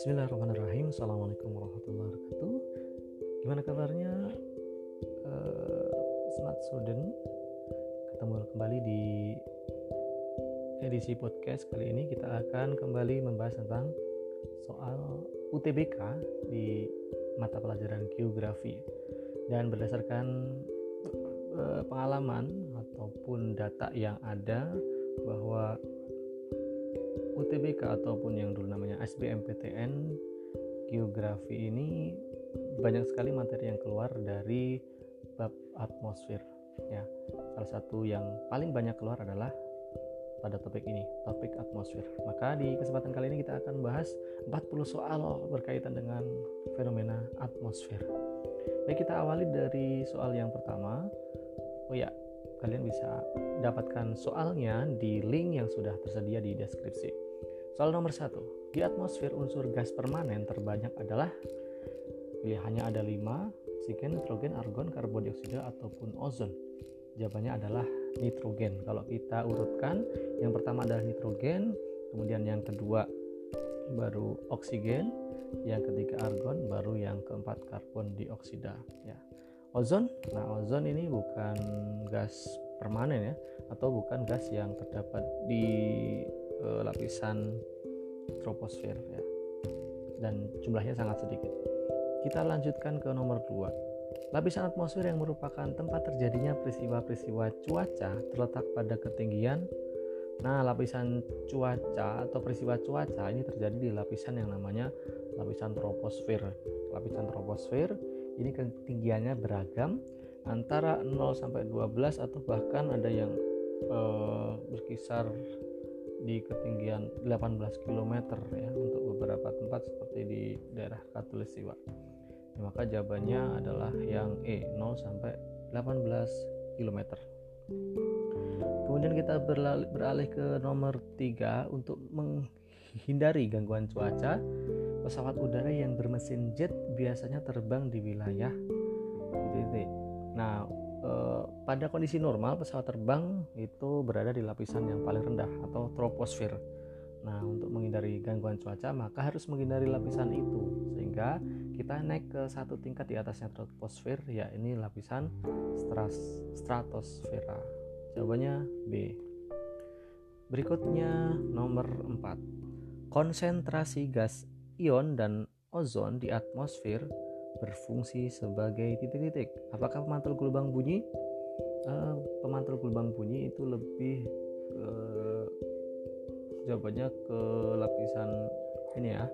Bismillahirrahmanirrahim. Assalamualaikum warahmatullahi wabarakatuh. Gimana kabarnya? Uh, Smart Student Ketemu kembali di edisi podcast kali ini. Kita akan kembali membahas tentang soal UTBK di mata pelajaran geografi. Dan berdasarkan uh, pengalaman ataupun data yang ada bahwa UTBK ataupun yang dulu namanya SBMPTN geografi ini banyak sekali materi yang keluar dari bab atmosfer ya. Salah satu yang paling banyak keluar adalah pada topik ini topik atmosfer. Maka di kesempatan kali ini kita akan bahas 40 soal berkaitan dengan fenomena atmosfer. Baik kita awali dari soal yang pertama. Oh ya kalian bisa dapatkan soalnya di link yang sudah tersedia di deskripsi Soal nomor satu, di atmosfer unsur gas permanen terbanyak adalah pilihannya ada lima, oksigen, nitrogen, argon, karbon dioksida ataupun ozon. Jawabannya adalah nitrogen. Kalau kita urutkan, yang pertama adalah nitrogen, kemudian yang kedua baru oksigen, yang ketiga argon, baru yang keempat karbon dioksida. Ya. Ozon, nah ozon ini bukan gas permanen ya, atau bukan gas yang terdapat di uh, lapisan troposfer ya. Dan jumlahnya sangat sedikit. Kita lanjutkan ke nomor 2 lapisan atmosfer yang merupakan tempat terjadinya peristiwa-peristiwa cuaca terletak pada ketinggian. Nah lapisan cuaca atau peristiwa cuaca ini terjadi di lapisan yang namanya lapisan troposfer lapisan troposfer ini ketinggiannya beragam antara 0 sampai 12 atau bahkan ada yang eh, berkisar di ketinggian 18 km ya untuk beberapa tempat seperti di daerah Katulistiwa. Ya, maka jawabannya adalah yang E 0 sampai 18 km. Kemudian kita beralih, ke nomor 3 untuk menghindari gangguan cuaca. Pesawat udara yang bermesin jet biasanya terbang di wilayah titik. Nah, Eh, pada kondisi normal pesawat terbang itu berada di lapisan yang paling rendah atau troposfer. Nah, untuk menghindari gangguan cuaca maka harus menghindari lapisan itu sehingga kita naik ke satu tingkat di atasnya troposfer ya ini lapisan stratosfera. Jawabannya B. Berikutnya nomor 4. Konsentrasi gas ion dan ozon di atmosfer berfungsi sebagai titik-titik. Apakah pemantul gelombang bunyi? Uh, pemantul gelombang bunyi itu lebih uh, jawabannya ke lapisan ini ya.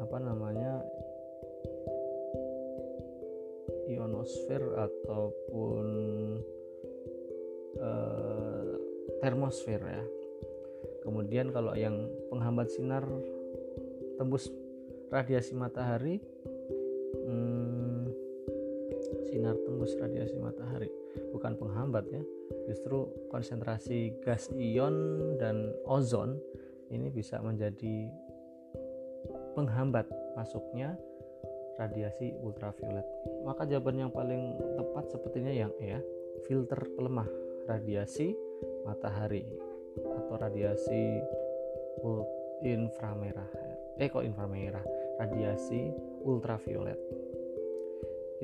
Apa namanya? Ionosfer ataupun uh, termosfer ya. Kemudian kalau yang penghambat sinar tembus radiasi matahari hmm, sinar tembus radiasi matahari. Bukan penghambat ya. Justru konsentrasi gas ion dan ozon ini bisa menjadi penghambat masuknya radiasi ultraviolet. Maka jawaban yang paling tepat sepertinya yang ya filter pelemah radiasi matahari atau radiasi inframerah. Eh kok inframerah? Radiasi ultraviolet.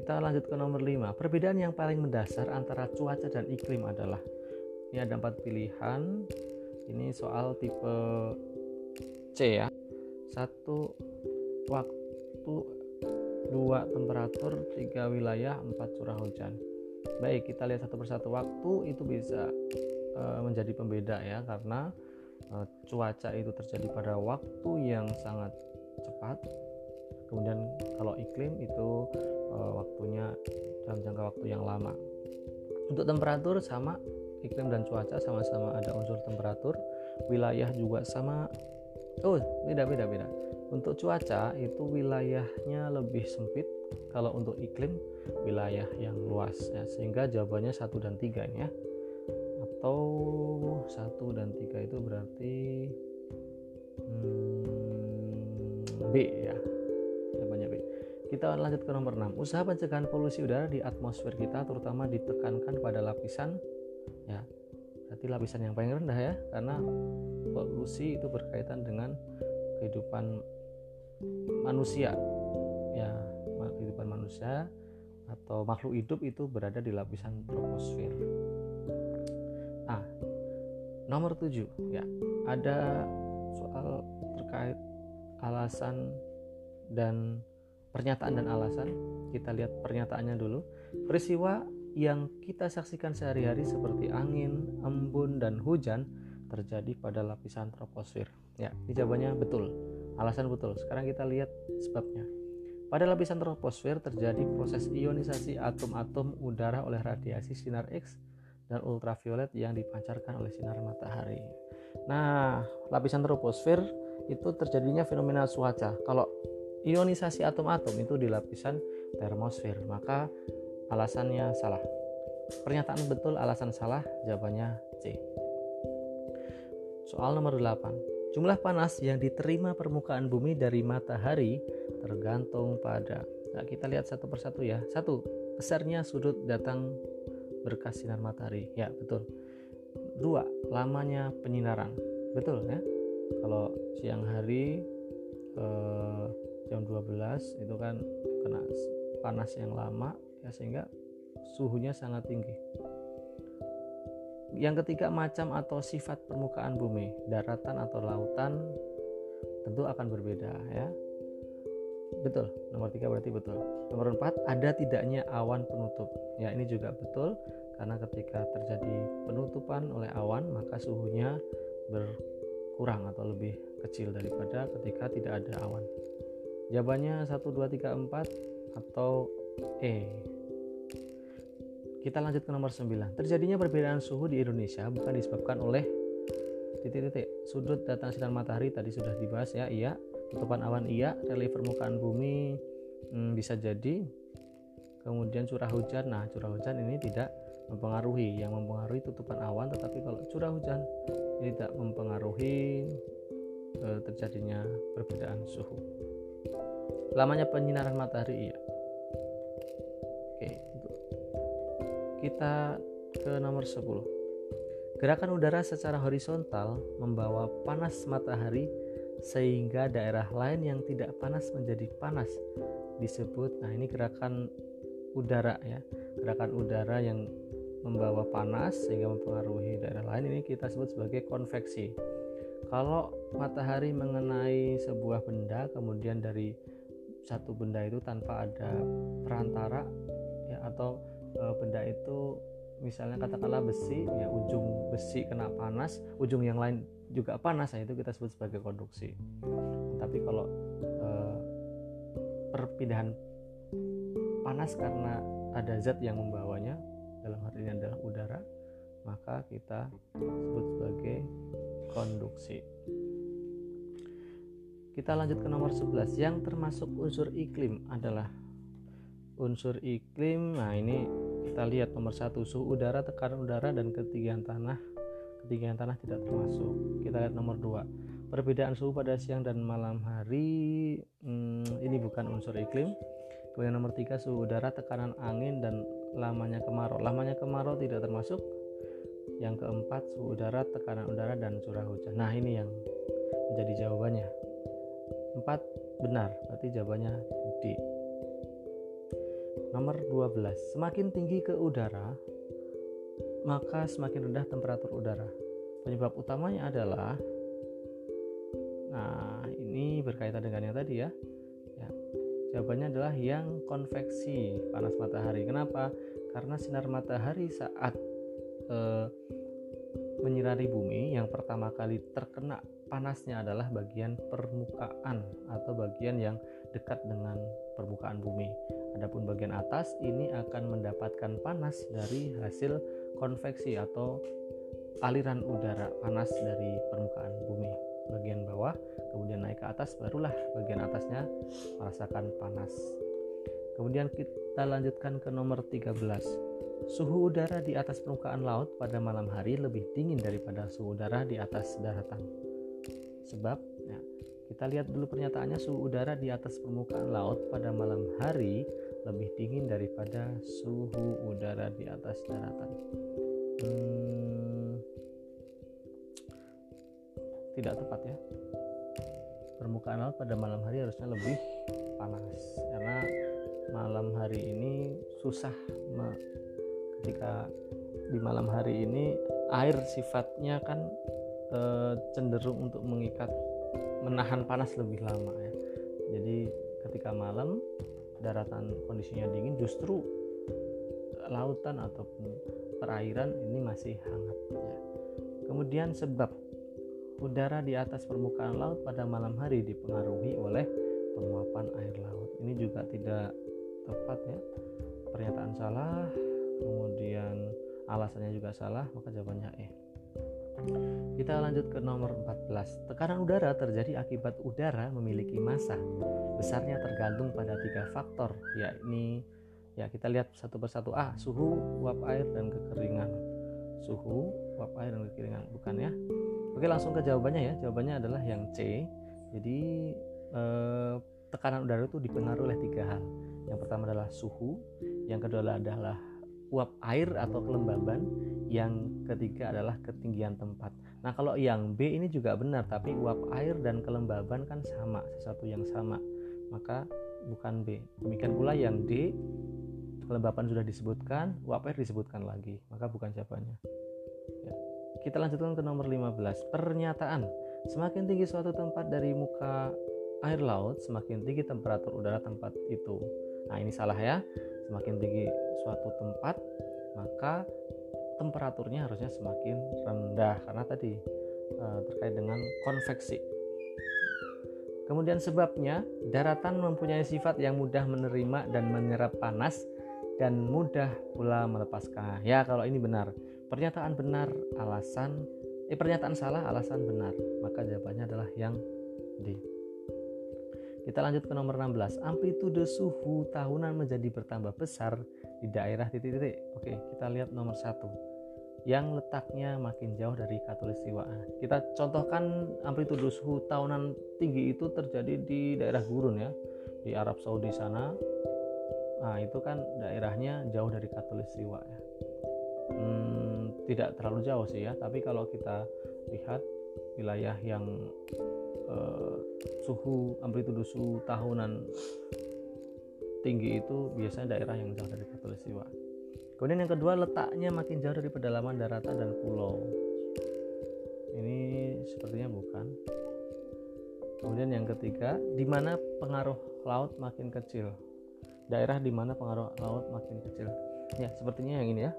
Kita lanjut ke nomor 5. Perbedaan yang paling mendasar antara cuaca dan iklim adalah ini ada empat pilihan. Ini soal tipe C ya. Satu waktu, dua temperatur, tiga wilayah, empat curah hujan. Baik, kita lihat satu persatu waktu itu bisa e, menjadi pembeda ya karena e, cuaca itu terjadi pada waktu yang sangat cepat kemudian kalau iklim itu uh, waktunya dalam jangka waktu yang lama. Untuk temperatur sama iklim dan cuaca sama-sama ada unsur temperatur. Wilayah juga sama. Oh beda beda beda. Untuk cuaca itu wilayahnya lebih sempit. Kalau untuk iklim wilayah yang luas ya. Sehingga jawabannya satu dan tiga ya. Atau satu dan tiga itu berarti hmm, B ya kita lanjut ke nomor 6. Usaha pencegahan polusi udara di atmosfer kita terutama ditekankan pada lapisan ya. Berarti lapisan yang paling rendah ya karena polusi itu berkaitan dengan kehidupan manusia ya kehidupan manusia atau makhluk hidup itu berada di lapisan troposfer. Nah, nomor tujuh ya ada soal terkait alasan dan pernyataan dan alasan. Kita lihat pernyataannya dulu. Peristiwa yang kita saksikan sehari-hari seperti angin, embun, dan hujan terjadi pada lapisan troposfer. Ya, ini jawabannya betul. Alasan betul. Sekarang kita lihat sebabnya. Pada lapisan troposfer terjadi proses ionisasi atom-atom udara oleh radiasi sinar X dan ultraviolet yang dipancarkan oleh sinar matahari. Nah, lapisan troposfer itu terjadinya fenomena cuaca. Kalau ionisasi atom-atom itu di lapisan termosfer, maka alasannya salah. Pernyataan betul alasan salah, jawabannya C. Soal nomor 8. Jumlah panas yang diterima permukaan bumi dari matahari tergantung pada Nah, kita lihat satu persatu ya. Satu, besarnya sudut datang berkas sinar matahari. Ya, betul. Dua, lamanya penyinaran. Betul ya. Kalau siang hari eh, jam 12 itu kan kena panas yang lama ya sehingga suhunya sangat tinggi. Yang ketiga macam atau sifat permukaan bumi, daratan atau lautan tentu akan berbeda ya. Betul, nomor tiga berarti betul. Nomor empat ada tidaknya awan penutup. Ya ini juga betul karena ketika terjadi penutupan oleh awan maka suhunya berkurang atau lebih kecil daripada ketika tidak ada awan. Jawabannya 1, 2, 3, 4 atau E. Kita lanjut ke nomor 9. Terjadinya perbedaan suhu di Indonesia bukan disebabkan oleh titik-titik sudut datang sinar matahari tadi sudah dibahas ya iya. Tutupan awan iya. Relief permukaan bumi hmm, bisa jadi. Kemudian curah hujan. Nah curah hujan ini tidak mempengaruhi. Yang mempengaruhi tutupan awan tetapi kalau curah hujan ini tidak mempengaruhi e, terjadinya perbedaan suhu lamanya penyinaran matahari iya. Kita ke nomor 10. Gerakan udara secara horizontal membawa panas matahari sehingga daerah lain yang tidak panas menjadi panas disebut nah ini gerakan udara ya. Gerakan udara yang membawa panas sehingga mempengaruhi daerah lain ini kita sebut sebagai konveksi. Kalau matahari mengenai sebuah benda kemudian dari satu benda itu tanpa ada perantara ya atau e, benda itu misalnya katakanlah besi ya ujung besi kena panas ujung yang lain juga panas nah itu kita sebut sebagai konduksi. Tapi kalau e, perpindahan panas karena ada zat yang membawanya dalam hal ini adalah udara maka kita sebut sebagai konduksi kita lanjut ke nomor 11 yang termasuk unsur iklim adalah unsur iklim. Nah ini kita lihat nomor satu. Suhu udara tekanan udara dan ketinggian tanah. Ketinggian tanah tidak termasuk. Kita lihat nomor dua. Perbedaan suhu pada siang dan malam hari. Hmm, ini bukan unsur iklim. Kemudian nomor tiga suhu udara tekanan angin dan lamanya kemarau. Lamanya kemarau tidak termasuk. Yang keempat suhu udara tekanan udara dan curah hujan. Nah ini yang menjadi jawabannya empat benar berarti jawabannya D Nomor 12. Semakin tinggi ke udara, maka semakin rendah temperatur udara. Penyebab utamanya adalah Nah, ini berkaitan dengan yang tadi ya. ya. Jawabannya adalah yang konveksi panas matahari. Kenapa? Karena sinar matahari saat eh, menyinari bumi yang pertama kali terkena panasnya adalah bagian permukaan atau bagian yang dekat dengan permukaan bumi. Adapun bagian atas ini akan mendapatkan panas dari hasil konveksi atau aliran udara panas dari permukaan bumi. Bagian bawah kemudian naik ke atas barulah bagian atasnya merasakan panas. Kemudian kita lanjutkan ke nomor 13. Suhu udara di atas permukaan laut pada malam hari lebih dingin daripada suhu udara di atas daratan. Sebab ya, kita lihat dulu pernyataannya suhu udara di atas permukaan laut pada malam hari lebih dingin daripada suhu udara di atas daratan. Hmm, tidak tepat ya. permukaan laut pada malam hari harusnya lebih panas karena malam hari ini susah ketika di malam hari ini air sifatnya kan e, cenderung untuk mengikat menahan panas lebih lama ya jadi ketika malam daratan kondisinya dingin justru lautan ataupun perairan ini masih hangat ya. kemudian sebab udara di atas permukaan laut pada malam hari dipengaruhi oleh penguapan air laut. Ini juga tidak tepat ya. Pernyataan salah, kemudian alasannya juga salah, maka jawabannya E. Kita lanjut ke nomor 14. Tekanan udara terjadi akibat udara memiliki massa. Besarnya tergantung pada tiga faktor, yakni ya kita lihat satu persatu. A. Suhu, uap air dan kekeringan. Suhu, uap air dan kekeringan, bukan ya? Oke langsung ke jawabannya ya. Jawabannya adalah yang C. Jadi eh, tekanan udara itu dipengaruhi oleh tiga hal. Yang pertama adalah suhu, yang kedua adalah uap air atau kelembaban, yang ketiga adalah ketinggian tempat. Nah kalau yang B ini juga benar, tapi uap air dan kelembaban kan sama, sesuatu yang sama. Maka bukan B. Demikian pula yang D, kelembaban sudah disebutkan, uap air disebutkan lagi, maka bukan jawabannya. Kita lanjutkan ke nomor 15. Pernyataan. Semakin tinggi suatu tempat dari muka air laut, semakin tinggi temperatur udara tempat itu. Nah, ini salah ya. Semakin tinggi suatu tempat, maka temperaturnya harusnya semakin rendah karena tadi uh, terkait dengan konveksi. Kemudian sebabnya, daratan mempunyai sifat yang mudah menerima dan menyerap panas dan mudah pula melepaskan. Ya, kalau ini benar. Pernyataan benar, alasan eh pernyataan salah, alasan benar. Maka jawabannya adalah yang D. Kita lanjut ke nomor 16. Amplitude suhu tahunan menjadi bertambah besar di daerah titik-titik. Oke, kita lihat nomor satu yang letaknya makin jauh dari katulistiwa. Kita contohkan amplitude suhu tahunan tinggi itu terjadi di daerah gurun ya, di Arab Saudi sana. Nah, itu kan daerahnya jauh dari katulistiwa ya hmm, tidak terlalu jauh sih ya tapi kalau kita lihat wilayah yang uh, suhu amplitudo suhu tahunan tinggi itu biasanya daerah yang jauh dari katulistiwa kemudian yang kedua letaknya makin jauh dari pedalaman daratan dan pulau. Ini sepertinya bukan. Kemudian yang ketiga di mana pengaruh laut makin kecil. Daerah di mana pengaruh laut makin kecil. Ya sepertinya yang ini ya.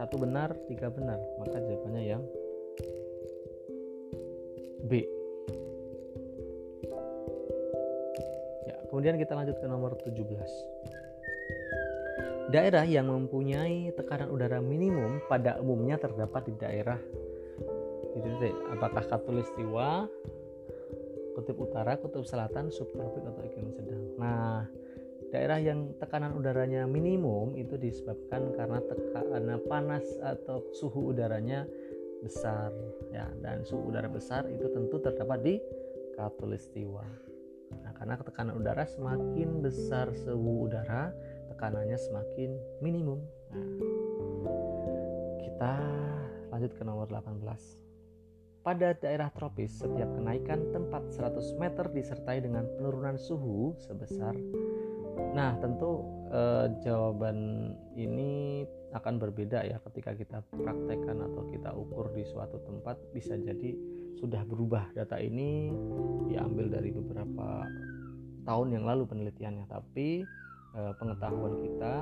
Satu benar tiga benar. Maka jawabannya yang B. Ya kemudian kita lanjut ke nomor 17 daerah yang mempunyai tekanan udara minimum pada umumnya terdapat di daerah apakah katulistiwa kutub utara kutub selatan subtropik atau iklim sedang. Nah daerah yang tekanan udaranya minimum itu disebabkan karena tekanan panas atau suhu udaranya besar ya. Dan suhu udara besar itu tentu terdapat di katulistiwa nah karena tekanan udara semakin besar suhu udara tekanannya semakin minimum. Nah, kita lanjut ke nomor 18 pada daerah tropis, setiap kenaikan tempat 100 meter disertai dengan penurunan suhu sebesar Nah, tentu eh, jawaban ini akan berbeda ya ketika kita praktekkan atau kita ukur di suatu tempat. Bisa jadi sudah berubah data ini diambil dari beberapa tahun yang lalu penelitiannya. Tapi eh, pengetahuan kita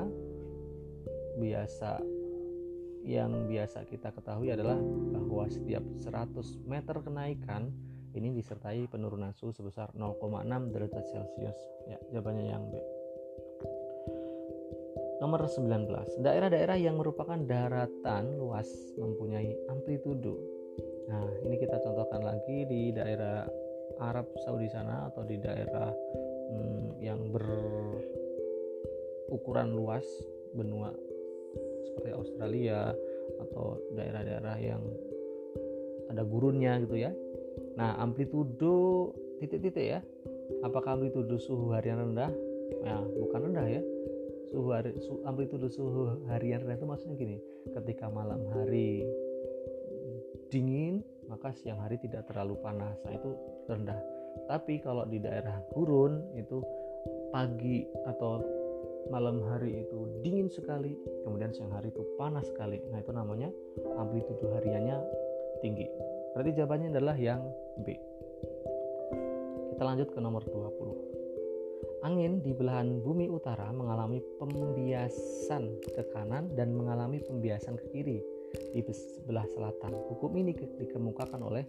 biasa yang biasa kita ketahui adalah bahwa setiap 100 meter kenaikan ini disertai penurunan suhu sebesar 0,6 derajat Celcius. Ya jawabannya yang B Nomor 19. Daerah-daerah yang merupakan daratan luas mempunyai amplitudo. Nah, ini kita contohkan lagi di daerah Arab Saudi sana atau di daerah hmm, yang berukuran luas benua seperti Australia atau daerah-daerah yang ada gurunnya gitu ya. Nah, amplitudo titik-titik ya. Apakah amplitudo suhu harian rendah? Ya, bukan rendah ya suhu hari, su, amplitude suhu harian rendah itu maksudnya gini ketika malam hari dingin maka siang hari tidak terlalu panas. Nah itu rendah. Tapi kalau di daerah gurun itu pagi atau malam hari itu dingin sekali kemudian siang hari itu panas sekali. Nah itu namanya amplitudo hariannya tinggi. Berarti jawabannya adalah yang B. Kita lanjut ke nomor 20 angin di belahan bumi utara mengalami pembiasan ke kanan dan mengalami pembiasan ke kiri di sebelah selatan. Hukum ini dikemukakan oleh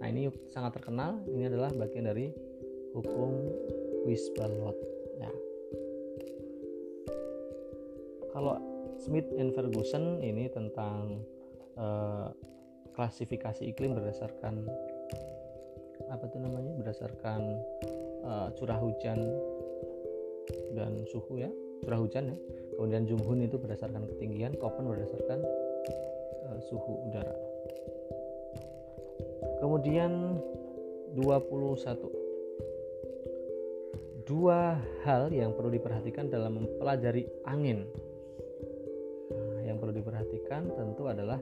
nah ini sangat terkenal. Ini adalah bagian dari hukum Wisbalot ya. Kalau Smith and Ferguson ini tentang uh, klasifikasi iklim berdasarkan apa itu namanya? Berdasarkan uh, curah hujan dan suhu ya curah hujan ya kemudian Junghun itu berdasarkan ketinggian Koppen berdasarkan uh, suhu udara kemudian 21 dua hal yang perlu diperhatikan dalam mempelajari angin. Nah, yang perlu diperhatikan tentu adalah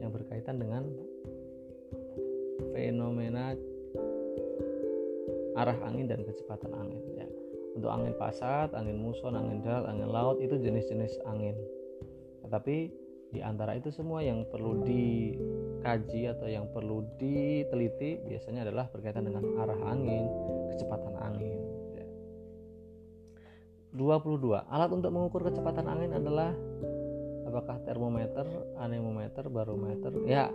yang berkaitan dengan fenomena arah angin dan kecepatan angin. Ya. Untuk angin pasat, angin muson, angin darat, angin laut itu jenis-jenis angin. Tetapi di antara itu semua yang perlu dikaji atau yang perlu diteliti biasanya adalah berkaitan dengan arah angin, kecepatan angin. 22. Alat untuk mengukur kecepatan angin adalah apakah termometer, anemometer, barometer? Ya.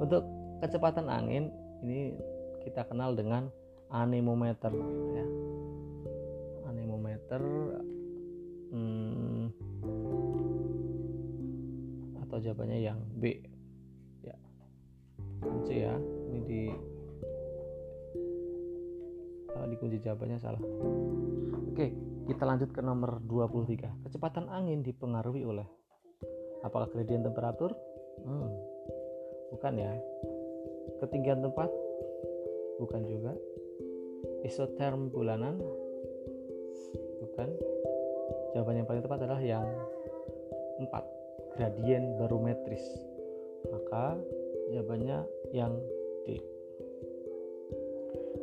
Untuk kecepatan angin ini kita kenal dengan anemometer ya. Anemometer hmm, atau jawabannya yang B. Ya. C ya. Ini di uh, dikunci jawabannya salah. Oke, kita lanjut ke nomor 23. Kecepatan angin dipengaruhi oleh apakah gradien temperatur? Hmm, bukan ya. Ketinggian tempat? Bukan juga. Isoterm bulanan? Bukan. Jawaban yang paling tepat adalah yang 4. Gradien barometris. Maka jawabannya yang D.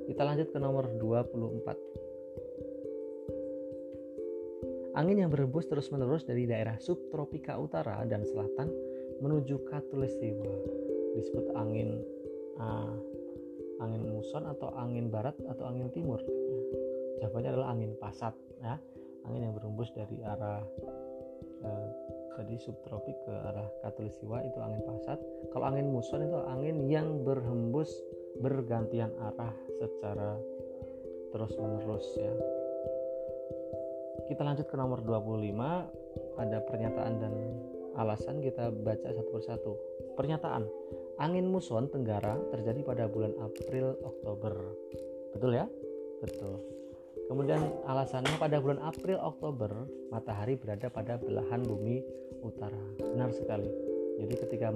Kita lanjut ke nomor 24 Angin yang berhembus terus-menerus dari daerah subtropika utara dan selatan menuju Katulistiwa disebut angin uh, angin muson atau angin barat atau angin timur. Jawabannya adalah angin pasat ya. Angin yang berhembus dari arah uh, tadi subtropik ke arah Katulistiwa itu angin pasat. Kalau angin muson itu angin yang berhembus bergantian arah secara terus-menerus ya. Kita lanjut ke nomor 25 ada pernyataan dan alasan kita baca satu persatu. Pernyataan angin muson tenggara terjadi pada bulan April Oktober. Betul ya? Betul kemudian alasannya pada bulan April Oktober matahari berada pada belahan bumi utara. Benar sekali. Jadi ketika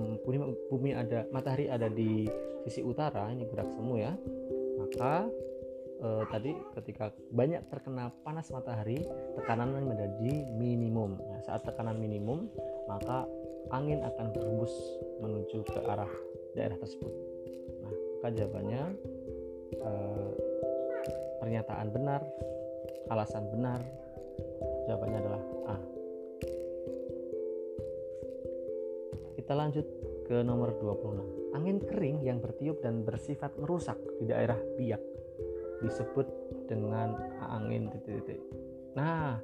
bumi, ada matahari ada di sisi utara ini gerak semua ya maka eh, tadi ketika banyak terkena panas matahari tekanan menjadi minimum. Nah, saat tekanan minimum maka angin akan berhembus menuju ke arah daerah tersebut. Nah maka jawabannya eh, pernyataan benar alasan benar jawabannya adalah A kita lanjut ke nomor 26 angin kering yang bertiup dan bersifat merusak di daerah biak disebut dengan angin titik-titik. Nah,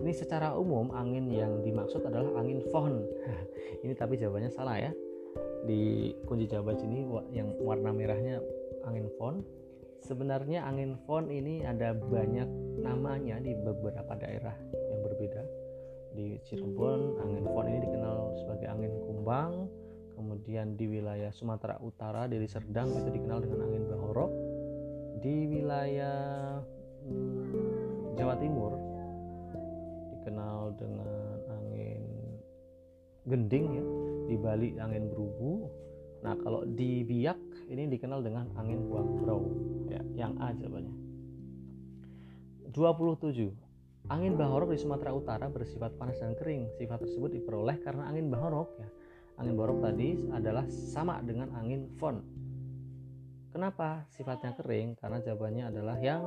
ini secara umum angin yang dimaksud adalah angin Von. ini tapi jawabannya salah ya. Di kunci jawaban sini yang warna merahnya angin Von. Sebenarnya angin Von ini ada banyak namanya di beberapa daerah yang berbeda. Di Cirebon, angin Von ini dikenal sebagai angin kumbang. Kemudian di wilayah Sumatera Utara, dari Serdang itu dikenal dengan angin Bahorok di wilayah hmm, Jawa Timur dikenal dengan angin gending ya di Bali angin berubu nah kalau di Biak ini dikenal dengan angin buang ya yang A jawabannya 27 Angin bahorok di Sumatera Utara bersifat panas dan kering. Sifat tersebut diperoleh karena angin bahorok ya angin borok tadi adalah sama dengan angin fon. Kenapa sifatnya kering? Karena jawabannya adalah yang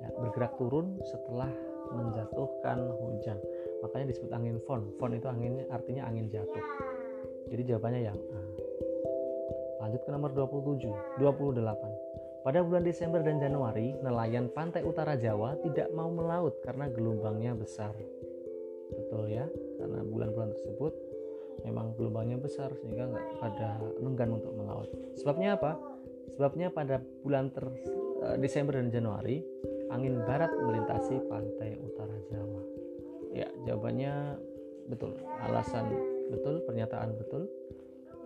ya, bergerak turun setelah menjatuhkan hujan. Makanya disebut angin fon. Fon itu anginnya artinya angin jatuh. Jadi jawabannya yang A. Lanjut ke nomor 27, 28. Pada bulan Desember dan Januari, nelayan pantai utara Jawa tidak mau melaut karena gelombangnya besar. Betul ya, karena bulan-bulan tersebut memang gelombangnya besar sehingga nggak pada enggan untuk melaut. Sebabnya apa? Sebabnya pada bulan ter, eh, Desember dan Januari angin barat melintasi pantai utara Jawa. Ya, jawabannya betul. Alasan betul, pernyataan betul.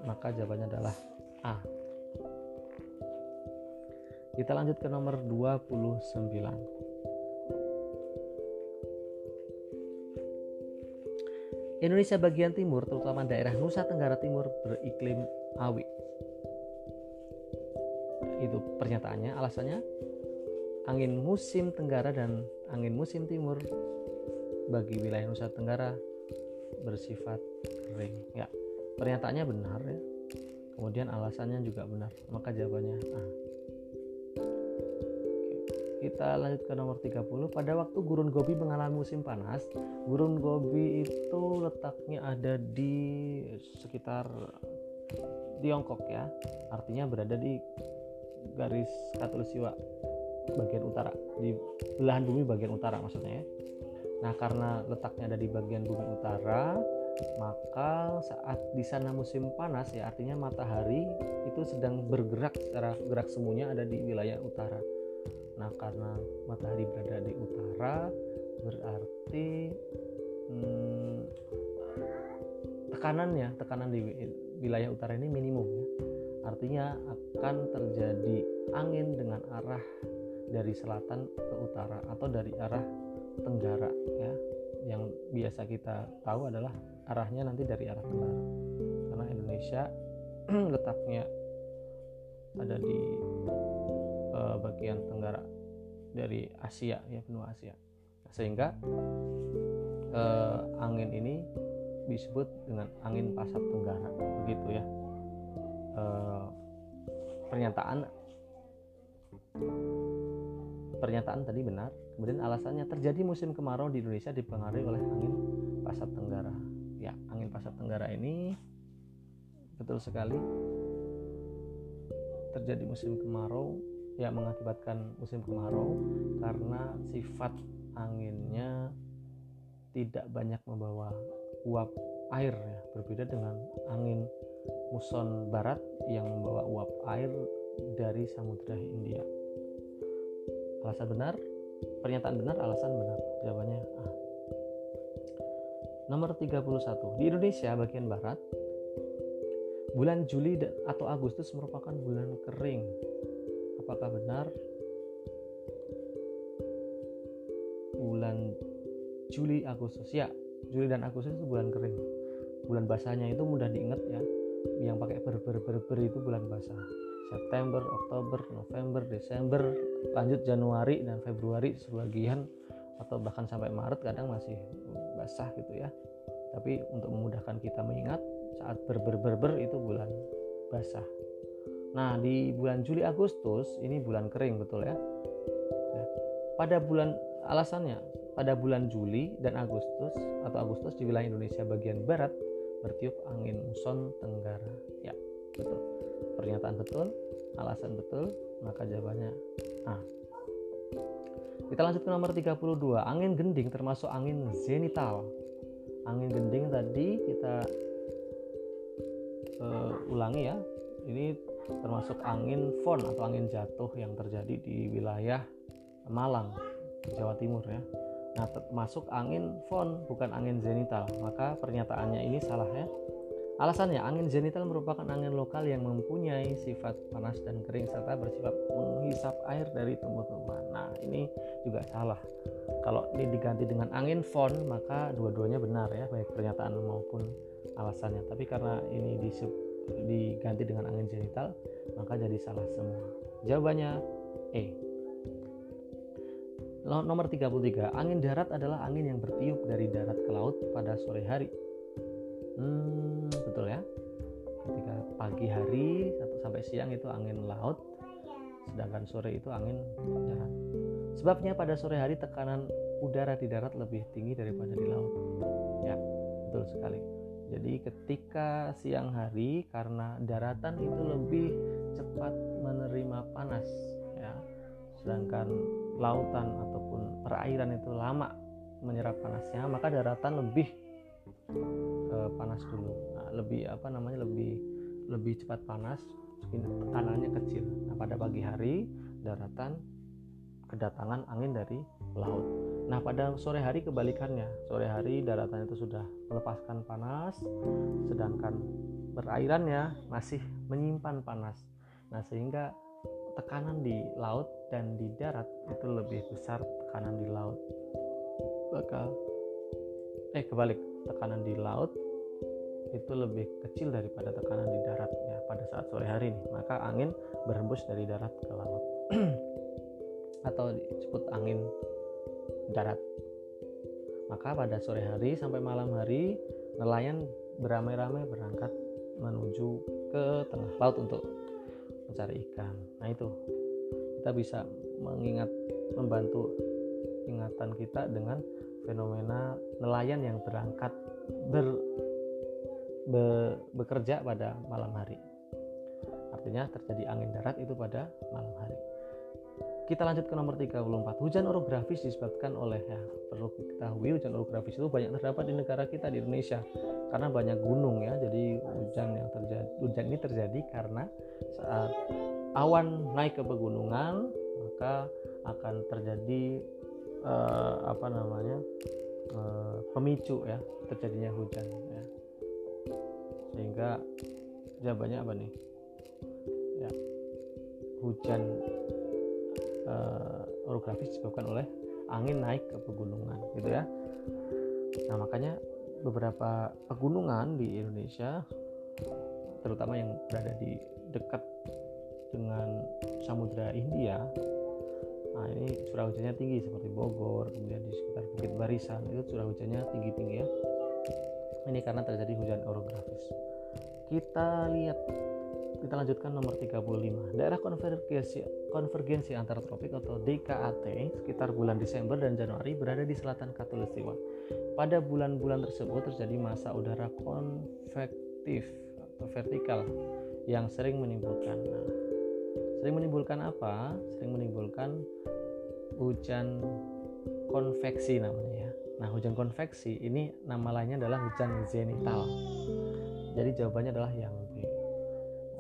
Maka jawabannya adalah A. Kita lanjut ke nomor 29. Indonesia bagian timur, terutama daerah Nusa Tenggara Timur, beriklim awi. Itu pernyataannya, alasannya angin musim tenggara dan angin musim timur bagi wilayah Nusa Tenggara bersifat kering. Ya, pernyataannya benar ya. Kemudian alasannya juga benar. Maka jawabannya A. Kita lanjut ke nomor 30. Pada waktu gurun gobi mengalami musim panas, gurun gobi itu letaknya ada di sekitar Tiongkok ya. Artinya berada di garis katulistiwa bagian utara, di belahan bumi bagian utara maksudnya ya. Nah, karena letaknya ada di bagian bumi utara, maka saat di sana musim panas ya artinya matahari itu sedang bergerak secara gerak semuanya ada di wilayah utara Nah, karena matahari berada di utara, berarti hmm, tekanannya, tekanan di wilayah utara ini minimum ya. Artinya akan terjadi angin dengan arah dari selatan ke utara atau dari arah tenggara ya. Yang biasa kita tahu adalah arahnya nanti dari arah tenggara. Karena Indonesia letaknya ada di uh, bagian tenggara dari Asia ya benua Asia. Sehingga uh, angin ini disebut dengan angin pasat tenggara begitu ya. Uh, pernyataan pernyataan tadi benar. Kemudian alasannya terjadi musim kemarau di Indonesia dipengaruhi oleh angin pasat tenggara ya angin pasat tenggara ini betul sekali terjadi musim kemarau yang mengakibatkan musim kemarau karena sifat anginnya tidak banyak membawa uap air ya. Berbeda dengan angin muson barat yang membawa uap air dari samudra India. Alasan benar? Pernyataan benar alasan benar. Jawabannya A nomor 31 di Indonesia bagian barat bulan Juli atau Agustus merupakan bulan kering. Apakah benar? Bulan Juli Agustus. Ya Juli dan Agustus itu bulan kering. Bulan basahnya itu mudah diingat ya. Yang pakai ber ber ber, ber itu bulan basah. September, Oktober, November, Desember, lanjut Januari dan Februari sebagian atau bahkan sampai Maret kadang masih basah gitu ya. Tapi untuk memudahkan kita mengingat saat ber ber ber, ber itu bulan basah. Nah, di bulan Juli Agustus ini bulan kering betul ya. ya. Pada bulan alasannya pada bulan Juli dan Agustus atau Agustus di wilayah Indonesia bagian barat bertiup angin muson tenggara. Ya, betul. Pernyataan betul, alasan betul, maka jawabannya A. Kita lanjut ke nomor 32. Angin gending termasuk angin zenital. Angin gending tadi kita uh, ulangi ya. Ini termasuk angin fon atau angin jatuh yang terjadi di wilayah Malang, Jawa Timur ya. Nah, termasuk angin fon bukan angin zenital. Maka pernyataannya ini salah ya. Alasannya, angin zenital merupakan angin lokal yang mempunyai sifat panas dan kering serta bersifat menghisap air dari tumbuh-tumbuhan. Nah, ini juga salah. Kalau ini diganti dengan angin fon, maka dua-duanya benar ya, baik pernyataan maupun alasannya. Tapi karena ini disebut diganti dengan angin genital maka jadi salah semua jawabannya E nomor 33 angin darat adalah angin yang bertiup dari darat ke laut pada sore hari hmm, betul ya. Ketika pagi hari sampai siang itu angin laut sedangkan sore itu angin darat. Sebabnya pada sore hari tekanan udara di darat lebih tinggi daripada di laut. Ya betul sekali. Jadi ketika siang hari karena daratan itu lebih cepat menerima panas ya. Sedangkan lautan ataupun perairan itu lama menyerap panasnya maka daratan lebih uh, panas dulu. Nah, lebih apa namanya lebih lebih cepat panas tekanannya kecil. Nah pada pagi hari daratan kedatangan angin dari laut. Nah pada sore hari kebalikannya. Sore hari daratan itu sudah melepaskan panas sedangkan perairannya masih menyimpan panas. Nah sehingga tekanan di laut dan di darat itu lebih besar tekanan di laut. Bakal eh kebalik tekanan di laut itu lebih kecil daripada tekanan di darat ya pada saat sore hari ini. Maka angin berhembus dari darat ke laut. Atau disebut angin darat. Maka pada sore hari sampai malam hari nelayan beramai-ramai berangkat menuju ke tengah laut untuk mencari ikan. Nah itu. Kita bisa mengingat membantu ingatan kita dengan fenomena nelayan yang berangkat ber, be, bekerja pada malam hari. Artinya terjadi angin darat itu pada malam hari. Kita lanjut ke nomor 34. Hujan orografis disebabkan oleh ya perlu diketahui hujan orografis itu banyak terdapat di negara kita di Indonesia karena banyak gunung ya. Jadi hujan yang terjadi hujan ini terjadi karena saat awan naik ke pegunungan maka akan terjadi uh, apa namanya uh, pemicu ya terjadinya hujan ya. Sehingga jawabannya apa nih? Ya hujan uh, orografis disebabkan oleh angin naik ke pegunungan gitu ya. Nah makanya beberapa pegunungan di Indonesia terutama yang berada di dekat dengan Samudra India Nah ini curah hujannya tinggi seperti Bogor, kemudian di sekitar Bukit Barisan itu curah hujannya tinggi-tinggi ya. Ini karena terjadi hujan orografis. Kita lihat kita lanjutkan nomor 35. Daerah konvergensi konvergensi antar tropik atau DKAT sekitar bulan Desember dan Januari berada di selatan Katulistiwa. Pada bulan-bulan tersebut terjadi masa udara konvektif atau vertikal yang sering menimbulkan nah, sering menimbulkan apa? Sering menimbulkan hujan konveksi namanya ya. Nah hujan konveksi ini nama lainnya adalah hujan zenital. Jadi jawabannya adalah yang B.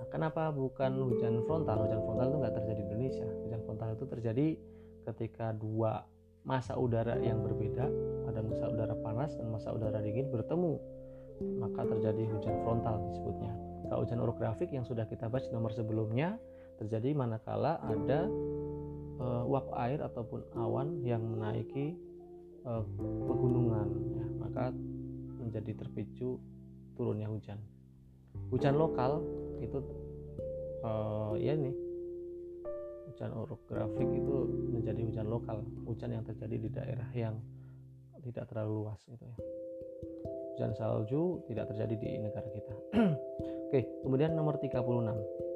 Nah, kenapa bukan hujan frontal? Hujan frontal itu nggak terjadi di Indonesia. Hujan frontal itu terjadi ketika dua masa udara yang berbeda ada masa udara panas dan masa udara dingin bertemu. Maka terjadi hujan frontal disebutnya. Kalau hujan orografik yang sudah kita bahas nomor sebelumnya terjadi manakala ada uh, uap air ataupun awan yang menaiki uh, pegunungan ya, maka menjadi terpicu turunnya hujan. Hujan lokal itu uh, ya ini hujan orografik itu menjadi hujan lokal. Hujan yang terjadi di daerah yang tidak terlalu luas gitu ya. Hujan salju tidak terjadi di negara kita. Oke kemudian nomor 36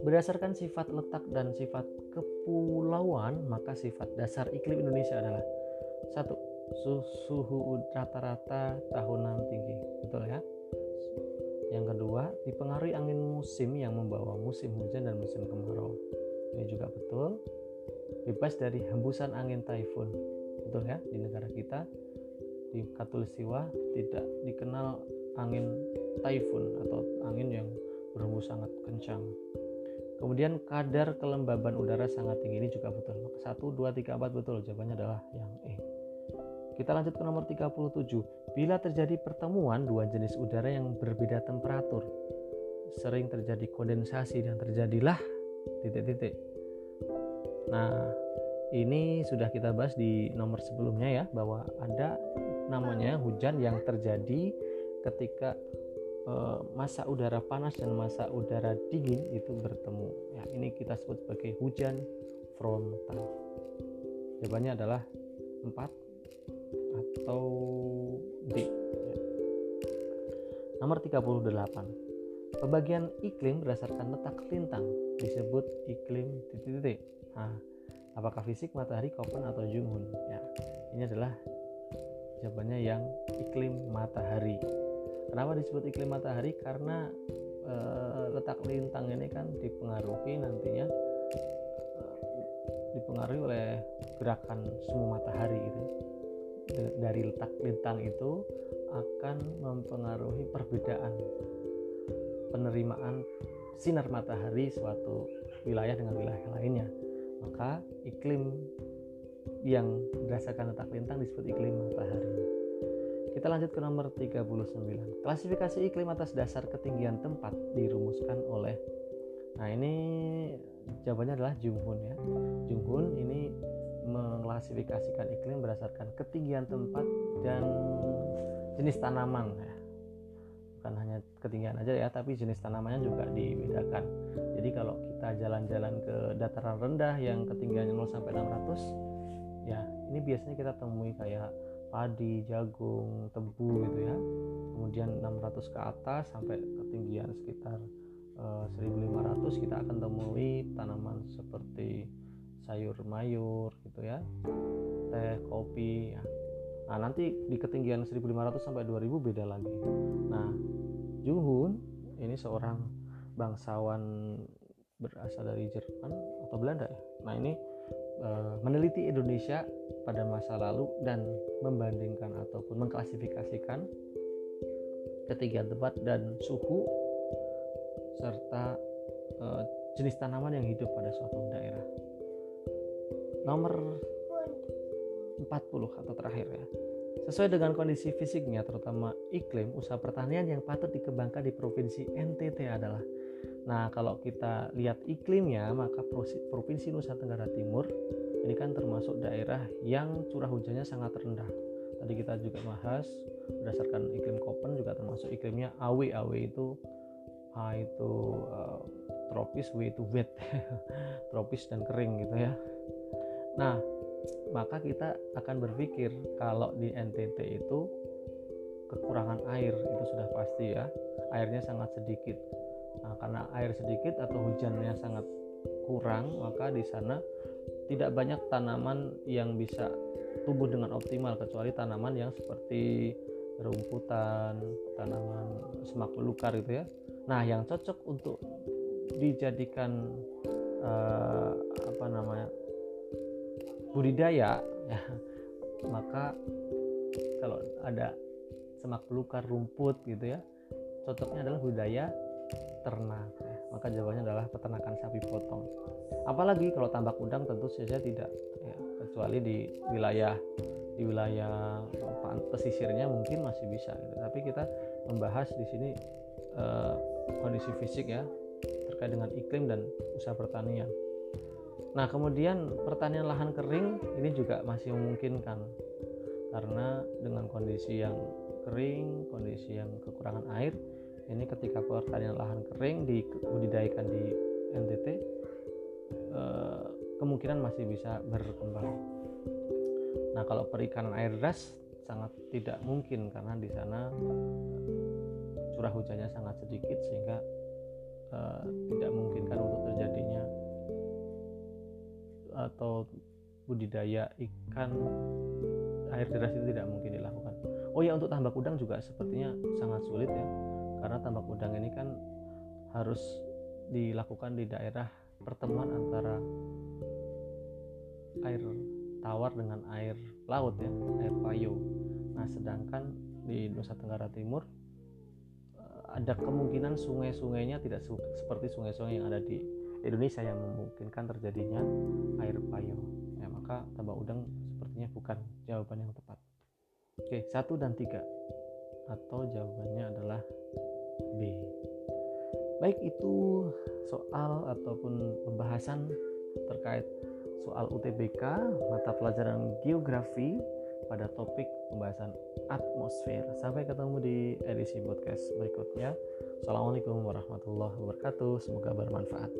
Berdasarkan sifat letak dan sifat kepulauan, maka sifat dasar iklim Indonesia adalah satu suhu rata-rata tahunan tinggi, betul ya? Yang kedua, dipengaruhi angin musim yang membawa musim hujan dan musim kemarau. Ini juga betul. Bebas dari hembusan angin taifun, betul ya? Di negara kita di Katulistiwa tidak dikenal angin taifun atau angin yang berhembus sangat kencang Kemudian kadar kelembaban udara sangat tinggi ini juga betul. Maka 1, 2, 3, 4 betul. Jawabannya adalah yang E. Kita lanjut ke nomor 37. Bila terjadi pertemuan dua jenis udara yang berbeda temperatur, sering terjadi kondensasi dan terjadilah titik-titik. Nah, ini sudah kita bahas di nomor sebelumnya ya bahwa ada namanya hujan yang terjadi ketika masa udara panas dan masa udara dingin itu bertemu. Ya, ini kita sebut sebagai hujan frontal. Jawabannya adalah 4 atau D. Ya. Nomor 38. Pembagian iklim berdasarkan letak lintang disebut iklim titik-titik. Nah, apakah fisik matahari Koppen atau Junghun? Ya, ini adalah jawabannya yang iklim matahari. Kenapa disebut iklim matahari? Karena e, letak lintang ini kan dipengaruhi nantinya e, dipengaruhi oleh gerakan semu matahari itu dari letak lintang itu akan mempengaruhi perbedaan penerimaan sinar matahari suatu wilayah dengan wilayah lainnya. Maka iklim yang berdasarkan letak lintang disebut iklim matahari kita lanjut ke nomor 39 klasifikasi iklim atas dasar ketinggian tempat dirumuskan oleh nah ini jawabannya adalah Junghun ya. Junghun ini mengklasifikasikan iklim berdasarkan ketinggian tempat dan jenis tanaman ya. bukan hanya ketinggian aja ya tapi jenis tanamannya juga dibedakan. Jadi kalau kita jalan-jalan ke dataran rendah yang ketinggiannya 0 sampai 600 ya ini biasanya kita temui kayak padi, jagung, tebu gitu ya. Kemudian 600 ke atas sampai ketinggian sekitar uh, eh, 1500 kita akan temui tanaman seperti sayur mayur gitu ya teh kopi ya. Nah nanti di ketinggian 1500 sampai 2000 beda lagi. Nah Junghun ini seorang bangsawan berasal dari Jerman atau Belanda ya. Nah ini meneliti Indonesia pada masa lalu dan membandingkan ataupun mengklasifikasikan ketinggian tempat dan suhu serta e, jenis tanaman yang hidup pada suatu daerah nomor 40 atau terakhir ya. Sesuai dengan kondisi fisiknya terutama iklim, usaha pertanian yang patut dikembangkan di provinsi NTT adalah Nah, kalau kita lihat iklimnya, maka Provinsi Nusa Tenggara Timur ini kan termasuk daerah yang curah hujannya sangat rendah. Tadi kita juga bahas berdasarkan iklim Koppen juga termasuk iklimnya AW. AW itu A itu uh, tropis, W itu wet. tropis dan kering gitu ya. Nah, maka kita akan berpikir kalau di NTT itu kekurangan air itu sudah pasti ya. Airnya sangat sedikit. Nah, karena air sedikit atau hujannya sangat kurang, maka di sana tidak banyak tanaman yang bisa tumbuh dengan optimal kecuali tanaman yang seperti rumputan, tanaman semak belukar gitu ya. Nah, yang cocok untuk dijadikan uh, apa namanya budidaya ya maka kalau ada semak belukar rumput gitu ya cocoknya adalah budidaya ternak. Maka jawabannya adalah peternakan sapi potong. Apalagi kalau tambak udang tentu saja tidak ya, kecuali di wilayah di wilayah pesisirnya mungkin masih bisa gitu. tapi kita membahas di sini eh, kondisi fisik ya terkait dengan iklim dan usaha pertanian. Nah, kemudian pertanian lahan kering ini juga masih memungkinkan. Karena dengan kondisi yang kering, kondisi yang kekurangan air, ini ketika pertanian lahan kering dibudidayakan di NTT eh, kemungkinan masih bisa berkembang. Nah, kalau perikanan air deras sangat tidak mungkin karena di sana curah hujannya sangat sedikit sehingga uh, tidak memungkinkan untuk terjadinya atau budidaya ikan air deras itu tidak mungkin dilakukan. Oh ya untuk tambak udang juga sepertinya sangat sulit ya karena tambak udang ini kan harus dilakukan di daerah pertemuan antara air tawar dengan air laut ya air payo. Nah sedangkan di Nusa Tenggara Timur eh, ada kemungkinan sungai-sungainya tidak seperti sungai-sungai yang ada di Indonesia yang memungkinkan terjadinya air payo ya maka tambak udang sepertinya bukan jawaban yang tepat. Oke satu dan tiga atau jawabannya adalah B baik itu soal ataupun pembahasan terkait soal UTBK mata pelajaran geografi pada topik pembahasan atmosfer. Sampai ketemu di edisi podcast berikutnya. Assalamualaikum warahmatullahi wabarakatuh. Semoga bermanfaat.